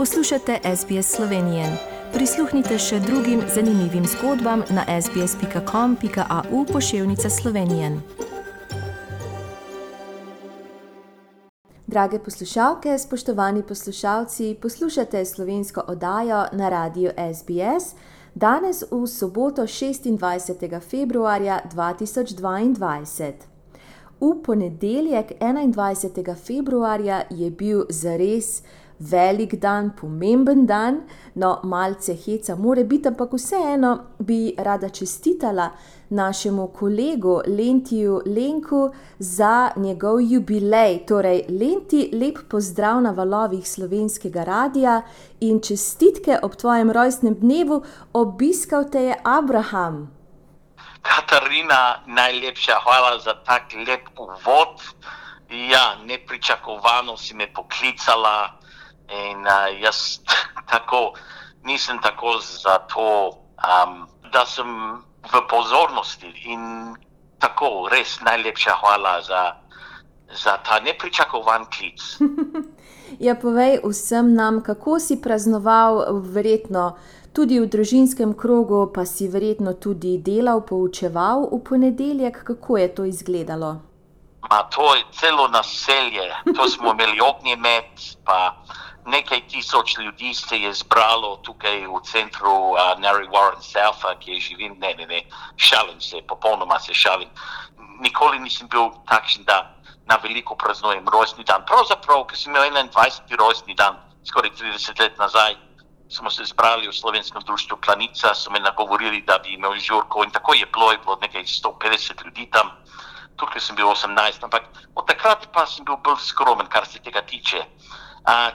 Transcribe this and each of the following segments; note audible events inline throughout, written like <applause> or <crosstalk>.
Poslušate SBS Slovenije. Prisluhnite še drugim zanimivim zgodbam na sbsp.com.au pošiljka Slovenije. Drage poslušalke, spoštovani poslušalci, poslušate slovensko oddajo na radiju SBS. Danes v soboto 26. februarja 2022. V ponedeljek 21. februarja je bil zares velik dan, pomemben dan, no, malce heca, more biti, ampak vseeno bi rada čestitala našemu kolegu Lentiju Lenku za njegov jubilej. Torej, Lenti, lep pozdrav na valovih slovenskega radia in čestitke ob tvojem rojstnem dnevu, obiskal te je Abraham. Katarina, najlepša hvala za tak lep uvod. Ja, nepričakovano si me poklicala. In uh, jaz <laughs> tako, nisem tako za to, um, da sem v pozornosti in tako res najlepša hvala za, za ta nepričakovan klic. <laughs> ja, povej vsem nam, kako si praznoval, verjetno tudi v družinskem krogu, pa si verjetno tudi delal, poučeval v ponedeljek, kako je to izgledalo. Ma, to je celo naselje, to smo imeli ognjemet nekaj tisoč ljudi se je zbralo tukaj v centru uh, Nari Warren South, kjer živim, ne, ne, ne, šalim se, popolnoma se šalim. Nikoli nisem bil takšen, da na veliko praznujem rojstni dan. Pravzaprav, ker sem imel 21. rojstni dan, skoraj 30 let nazaj, smo se zbrali v slovenskem društvu Klanica, so me nagovorili, da bi imel žurko in tako je bilo, je bilo nekaj 150 ljudi tam. Tukaj sem bil 18, ampak od takrat pa sem bil bolj skromen, kar se tega tiče.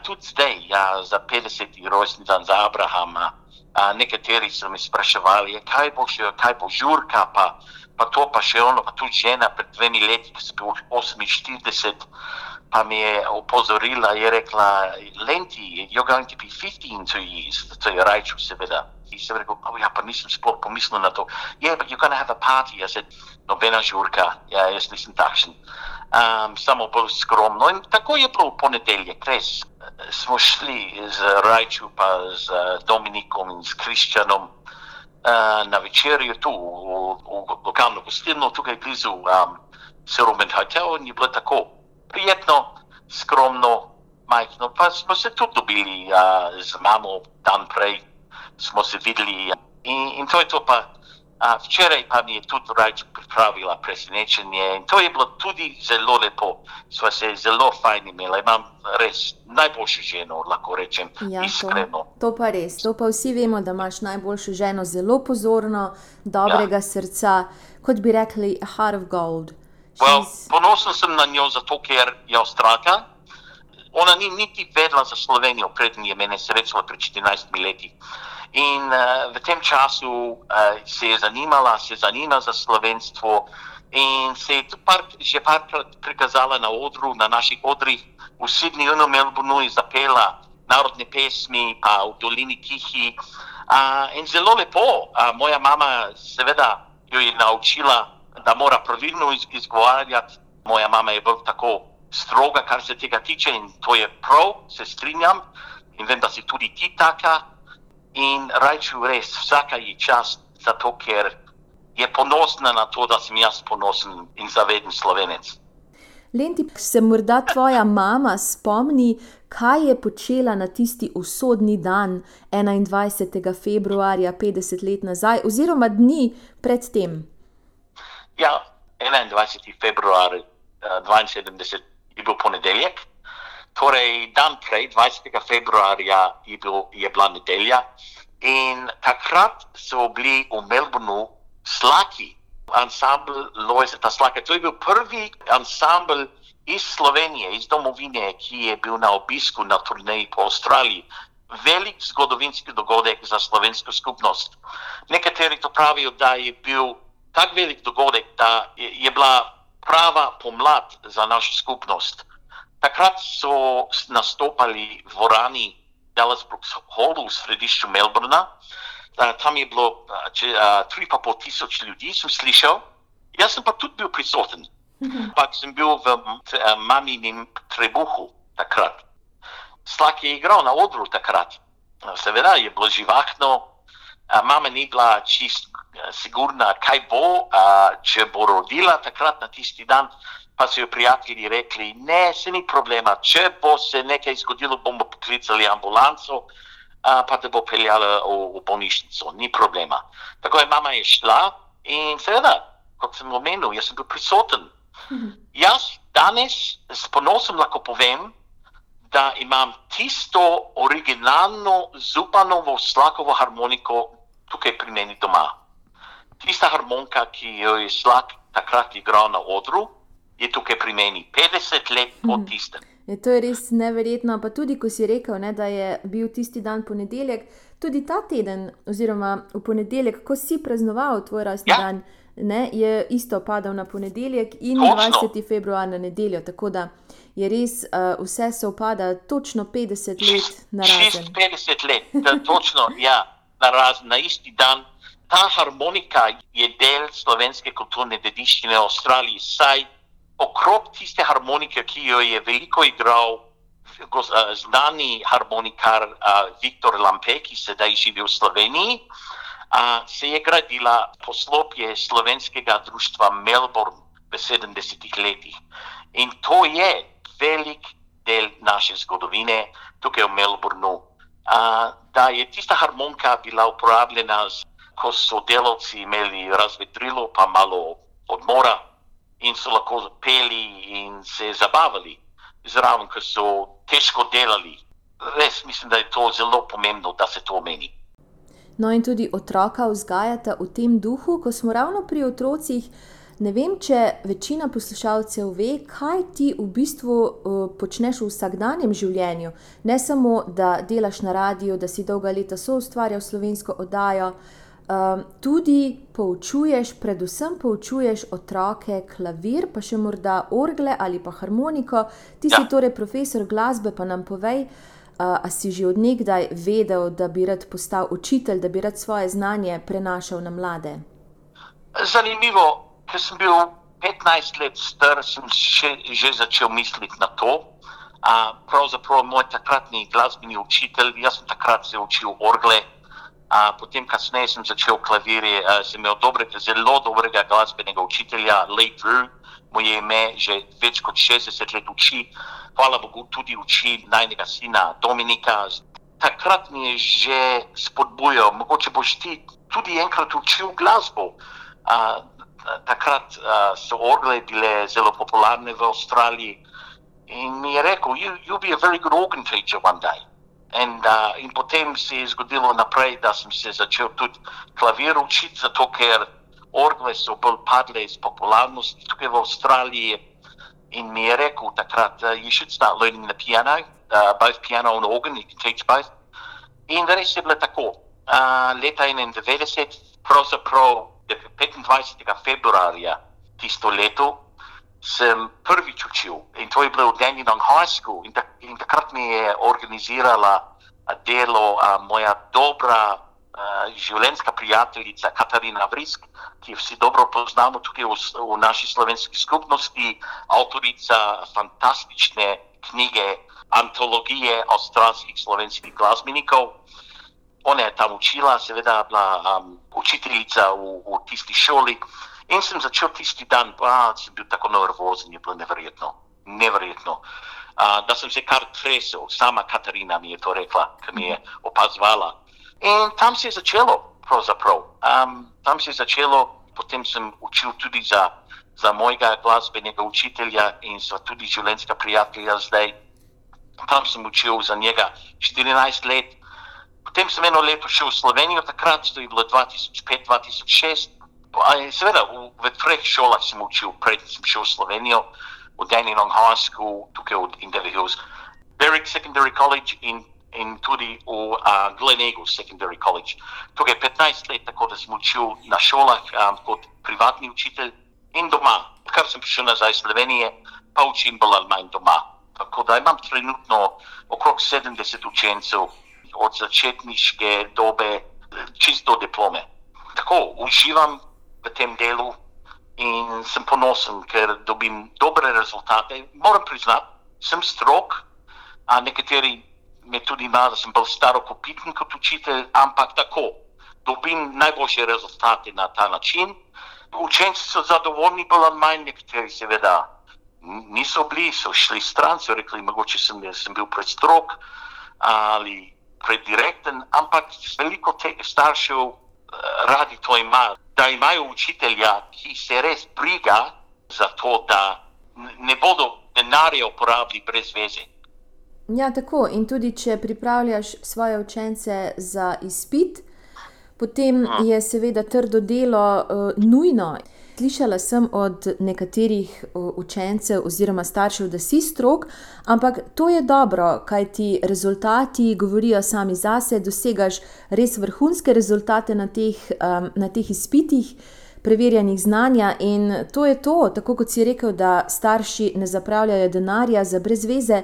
Tudi zdaj, ja, za 50. rojstni dan za Abrahama, uh, nekateri so mi spraševali, kaj bo še, kaj bo žurka, pa, pa to pa še ono, pa tudi žena pred dvemi leti, ki sem bil 48, pa mi je opozorila, je rekla, Lenti, you're going to be 15 to years, to je rajču seveda. In sem rekel, oh, ja, pa nisem sploh pomislil na to. Yeah, but you're to have a party. Jaz sem nobena žurka, ja, jaz nisem takšen um, samo bolj skromno. In tako je bilo v ponedeljek, res. Smo šli z Rajčem, pa z Dominikom in s Kristjanom uh, na večerjo tu v, v lokalno gostilno, tukaj blizu um, Serumen Hotel in je bilo tako prijetno, skromno, majhno. Pa smo se tudi dobili uh, z mamo dan prej, smo se videli in, in to je to pa. A včeraj pa mi je tudi Rajč pripravila presenečenje in to je bilo tudi zelo lepo. Sva se zelo fajn imela, imam res najboljšo ženo, lahko rečem, ja, iskreno. To, to pa res, to pa vsi vemo, da imaš najboljšo ženo, zelo pozorno, dobrega ja. srca, kot bi rekli, heart of gold. Well, ponosen sem na njo zato, ker je ostraka. Ona ni niti vedela za Slovenijo, predtem je mene srečala pred 14 leti. In uh, v tem času uh, se je zanimala, se zanima za slovenstvo in se je par, že parkrat prikazala na odru, na naših odrih v Sydneyju in Melbourneu in zapela narodne pesmi, pa v Dolini Tihi. Uh, in zelo lepo, uh, moja mama seveda jo je naučila, da mora pravilno izgovarjati. Moja mama je bolj tako stroga, kar se tega tiče in to je prav, se strinjam in vem, da si tudi ti taka. In rečem, res, vsaka je čast, zato ker je ponosna na to, da sem jaz ponosen in zaveden slovenec. Lenti, se morda tvoja mama spomni, kaj je počela na tisti usodni dan 21. februarja 50 let nazaj, oziroma dni predtem? Ja, 21. februar 72 je bil ponedeljek. Torej, dan prej, 20. februarja, je, bil, je bila nedelja in takrat so bili v Melbournu slaki, ansambl Lojzeta Slaka. To je bil prvi ansambl iz Slovenije, iz domovine, ki je bil na obisku na turneji po Avstraliji. Velik zgodovinski dogodek za slovensko skupnost. Nekateri to pravijo, da je bil tak velik dogodek, da je, je bila prava pomlad za našo skupnost. Takrat so nastopali v dvorani Dallas Brooks Hallu v središču Melbourna. Tam je bilo tri pa pol tisoč ljudi, sem slišal. Jaz sem pa tudi bil prisoten. Ampak sem bil v maminem trebuhu takrat. slak je igral na odru takrat. Seveda je bilo živahno, mama ni bila čist sigurna, kaj bo, če bo rodila takrat na tisti dan. Pa so jo prijatelji rekli, ne, se ni problema, če bo se nekaj zgodilo, bomo poklicali ambulanco, pa te bo peljala v, v bolnišnico, ni problema. Tako je mama je šla in seveda, kot sem omenil, jaz sem bil prisoten. Mhm. Jaz danes s ponosom lahko povem, da imam tisto originalno zupanovo slakovo harmoniko tukaj pri meni doma. Tista harmonika, ki jo je slak takrat igral na odru, je tukaj pri meni 50 let po mhm. tistem. Je, to je res neverjetno. Pa tudi, ko si rekel, ne, da je bil tisti dan ponedeljek, tudi ta teden, oziroma v ponedeljek, ko si praznoval tvoj rojstni ja. dan, ne, je isto padal na ponedeljek in točno. 20. februar na nedeljo. Tako da je res uh, vse se upada točno 50 let na razen. 50 let, točno, ja, na razen, na isti dan. Ta harmonika je del slovenske kulturne dediščine v Avstraliji, saj okrog tiste harmonike, ki jo je veliko igral znani harmonikar Viktor Lampe, ki sedaj živi v Sloveniji, se je gradila poslopje slovenskega društva Melbourne v 70-ih letih. In to je velik del naše zgodovine tukaj v Melbourneu. Da je tista harmonika bila uporabljena, ko so delavci imeli razvedrilo, pa malo odmora in so lahko peli in se zabavali, zraven, ker so težko delali. Res mislim, da je to zelo pomembno, da se to omeni. No, in tudi otroka vzgajate v tem duhu, ko smo ravno pri otrocih. Ne vem, če večina poslušalcev ve, kaj ti v bistvu uh, počneš v vsakdanjem življenju. Ne samo, da delaš na radiju, da si dolga leta so ustvarjal slovensko oddajo, uh, tudi poučuješ, predvsem poučuješ otroke klavir, pa še morda orgle ali pa harmoniko. Ti ja. si torej profesor glasbe, pa nam povej, uh, a si že odnegdaj vedel, da bi rad postal učitelj, da bi rad svoje znanje prenašal na mlade. Zanimivo, ker sem bil 15 let star, sem še, že začel misliti na to. Uh, pravzaprav moj takratni glasbeni učitelj, jaz sem takrat se učil orgle. A, potem, kasneje sem začel klaviri, a, sem imel dobrega, zelo dobrega glasbenega učitelja, Leigh Drew, mu je ime že več kot 60 let uči, hvala Bogu, tudi uči najnega sina Dominika. Takrat mi je že spodbujal, mogoče boš ti tudi enkrat učil glasbo. A, takrat a, so orgle bile zelo popularne v Avstraliji in mi je rekel, you, you'll be a very good organ teacher one day. In, uh, in potem se je zgodilo naprej, da sem se začel tudi klavir učiti, zato ker orgle so bolj padle iz popularnosti tukaj v Avstraliji. In mi je rekel takrat, da you should start learning the piano, uh, both piano and organ, you can teach both. In res je bilo tako. Uh, leta 91, pravzaprav 25. februarja tisto leto, sem prvič učil in to je bilo v Dandenong High School. In, tak, in takrat mi je organizirala delo a, moja dobra a, življenjska prijateljica Katarina Vrisk, ki jo vsi dobro poznamo tukaj v, v naši slovenski skupnosti, avtorica fantastične knjige, antologije avstralskih slovenskih glasbenikov. Ona je tam učila, seveda bila um, učiteljica v, v tisti šoli. In sem začel tisti dan, pa sem bil tako nervozen, je bilo nevrjetno, nevrjetno. Uh, da sem se kar tresel, sama Katarina mi je to rekla, ki mi je opazovala. In tam se je začelo, pravzaprav. Um, tam se je začelo, potem sem učil tudi za, za mojega glasbenega učitelja in za tudi življenjska prijatelja zdaj. Tam sem učil za njega 14 let. Potem sem eno leto šel v Slovenijo, takrat to je bilo 2005-2006. Seveda, v, v treh šolah sem učil, predtem sem šel v Slovenijo, v Dandenong High School, tukaj v Indeli Hills, Berwick Secondary College in, in tudi v uh, Glen Eagles Secondary College. Tukaj 15 let, tako da sem učil na šolah um, kot privatni učitelj in doma. Kar sem prišel nazaj iz Slovenije, pa učim bolj ali manj doma. Tako da imam trenutno okrog 70 učencev od začetniške dobe čisto diplome. Tako uživam v tem delu in sem ponosen, ker dobim dobre rezultate. Moram priznati, sem strok, a nekateri me tudi ima, da sem bolj starokopiten kot učitelj, ampak tako, dobim najboljše rezultate na ta način. Učenci so zadovoljni, bolj ali manj, nekateri seveda niso bili, so šli stran, so rekli, mogoče sem, sem bil prestrog ali predirekten, ampak veliko teh staršev uh, radi to ima, da imajo učitelja, ki se res briga za to, da ne bodo denarja uporabili brez veze. Ja, tako. In tudi, če pripravljaš svoje učence za izpit, potem hm. je seveda trdo delo uh, nujno. Slišala sem od nekaterih učencev oziroma staršev, da si strok, ampak to je dobro, kaj ti rezultati govorijo sami zase, dosegaš res vrhunske rezultate na teh, um, na teh izpitih, preverjenih znanja in to je to, tako kot si rekel, da starši ne zapravljajo denarja za brezveze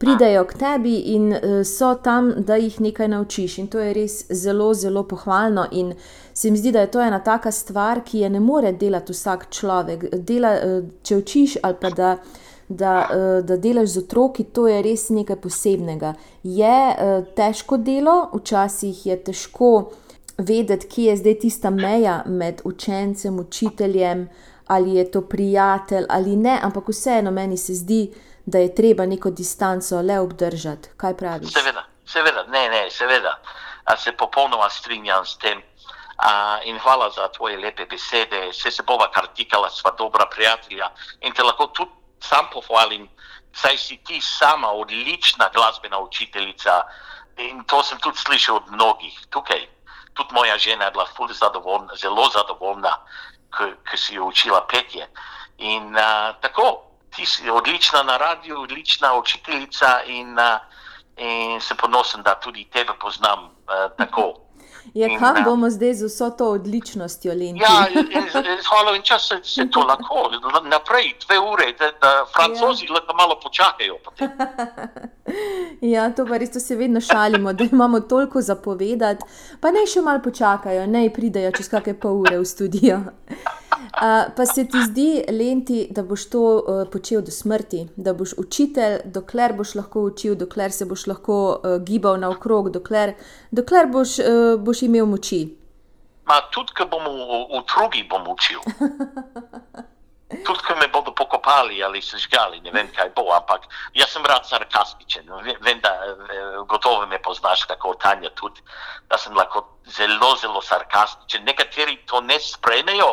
pridejo k tebi in uh, so tam, da jih nekaj naučiš. In to je res zelo, zelo pohvalno. In se mi zdi, da je to ena taka stvar, ki je ne more delati vsak človek. Dela, uh, če učiš ali pa da. Da, uh, da delaš z otroki, to je res nekaj posebnega. Je težko delo, včasih je težko vedeti, kje je zdaj tista meja med učencem, učiteljem, ali je to prijatelj ali ne, ampak vseeno meni se zdi, da da je treba neko distanco le obdržati. Kaj praviš? Seveda, seveda, ne, ne, seveda. A se popolnoma strinjam s tem. A, in hvala za tvoje lepe besede. Vse se bova kartikala, sva dobra prijatelja. In te lahko tudi sam pohvalim, saj si ti sama odlična glasbena učiteljica. In to sem tudi slišal od mnogih tukaj. Tudi moja žena je bila zadovoljna, zelo zadovoljna, ker si jo učila petje. In a, tako, ti si odlična na radiju, odlična učiteljica in, in se ponosim, da tudi tebe poznam uh, tako. <laughs> Ja, kam in, bomo zdaj z vso to odličnostjo, Lenka? Ja, <laughs> hvala in čas se, se to lahko, naprej, dve ure, da, da francozi ja. lahko malo počakajo. <laughs> ja, to pa res to se vedno šalimo, da imamo toliko zapovedati, pa naj še malo počakajo, naj pridejo čez kakšne pol ure v studio. Uh, pa se ti zdi, Lenti, da boš to uh, počel do smrti, da boš učitelj, dokler boš lahko učil, dokler se boš lahko uh, gibal naokrog, dokler, dokler boš, uh, boš imel moči. Ma, tudi, ko bom v, v drugi, bom učil. <laughs> Tudi, ko me bodo pokopali ali sežgali, ne vem, kaj bo, ampak jaz sem rad sarkastičen. Vem, da gotovo me poznaš, tako Tanja, tudi, da sem lahko zelo, zelo sarkastičen. Nekateri to ne sprejmejo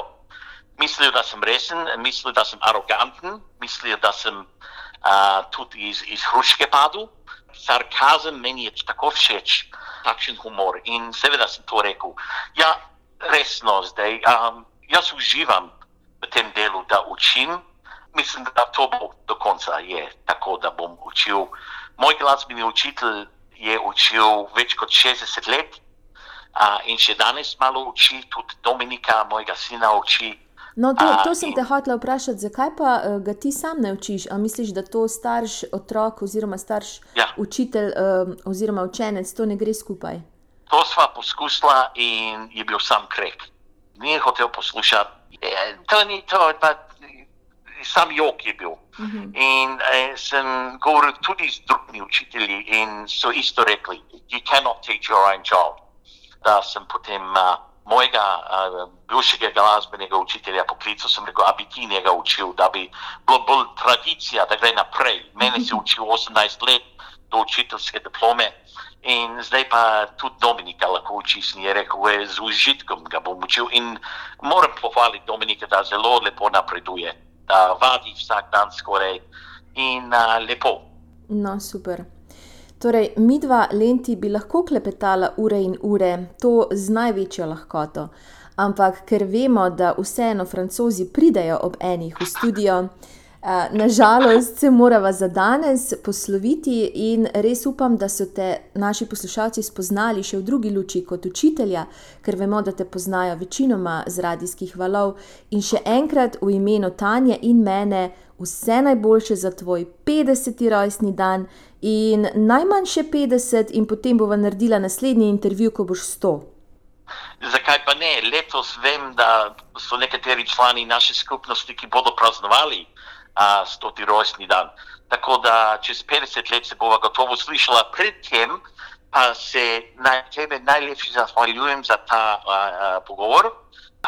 mislijo, da sem resen, mislijo, da sem aroganten, mislijo, da sem uh, tudi iz, iz hruške padel. Sarkazem meni je tako všeč, takšen humor. In seveda sem to rekel. Ja, resno zdaj. Um, jaz uživam v tem delu, da učim. Mislim, da to bo do konca je tako, da bom učil. Moj glasbeni učitelj je učil več kot 60 let. Uh, in še danes malo uči, tudi Dominika, mojega sina, uči. No, to, to sem te hotel vprašati, zakaj pa uh, ga ti sam ne učiš? A misliš, da to starš otrok oziroma starš ja. učitelj uh, oziroma učenec to ne gre skupaj? To sva poskusila in je bil sam krek. Ni hotel poslušati. Je, to ni to, pa sam jok je bil. Uh mhm. -huh. In eh, sem govoril tudi z drugimi učitelji in so isto rekli, you cannot teach your own child. Da sem potem. Uh, mojega uh, bivšega glasbenega učitelja poklical, sem rekel, da bi ti njega učil, da bi bilo bolj tradicija, da gre naprej. Mene si učil 18 let do učiteljske diplome. In zdaj pa tudi Dominika lahko uči, in je rekel, da z užitkom ga bom učil. In moram pohvaliti Dominika, da zelo lepo napreduje, da vadi vsak dan skoraj in uh, lepo. No, super. Torej, mi dva lenti bi lahko klepetala ure in ure, to z največjo lahkoto. Ampak ker vemo, da vseeno francozi pridejo ob enih v studio, eh, nažalost se moramo za danes posloviti in res upam, da so te naši poslušalci spoznali še v drugi luči kot učitelja, ker vemo, da te poznajo večinoma z radijskih valov. In še enkrat v imenu Tanja in mene vse najboljše za tvoj 50. rojstni dan in najmanj še 50, in potem bova naredila naslednji intervju, ko boš 100. Zakaj pa ne? Letos vem, da so nekateri člani naše skupnosti, ki bodo praznovali a, stoti rojstni dan. Tako da čez 50 let se bova gotovo slišala predtem, pa se na tebe najlepše zahvaljujem za ta a, a, pogovor.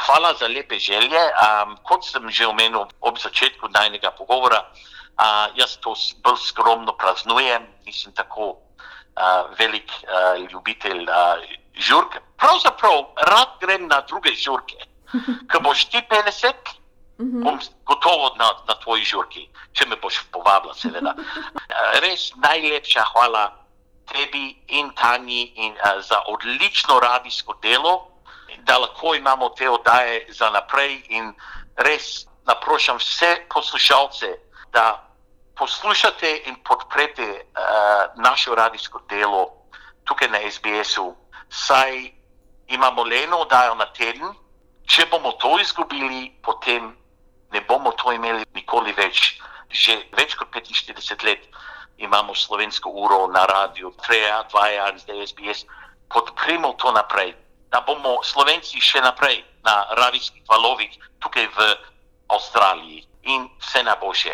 Hvala za lepe želje. Um, kot sem že omenil ob začetku najnega pogovora, uh, jaz to bolj skromno praznujem, nisem tako uh, velik uh, ljubitelj uh, žurke. Pravzaprav rad grem na druge žurke. Ko boš ti 50, bom gotovo na, na tvoji žurki, če me boš povabila, seveda. Res najlepša hvala tebi in Tanji in, uh, za odlično radijsko delo da lahko imamo te oddaje za naprej. In res naprošam vse poslušalce, da poslušate in podprete uh, naše radijsko delo tukaj na SBS-u. Saj imamo le eno oddajo na teden, če bomo to izgubili, potem ne bomo to imeli nikoli več. Že več kot 45 let imamo slovensko uro na radiju, treja, dvaja, zdaj SBS. Podprimo to naprej da bomo Slovenci še naprej na radijskih valovih tukaj v Avstraliji in vse najboljše.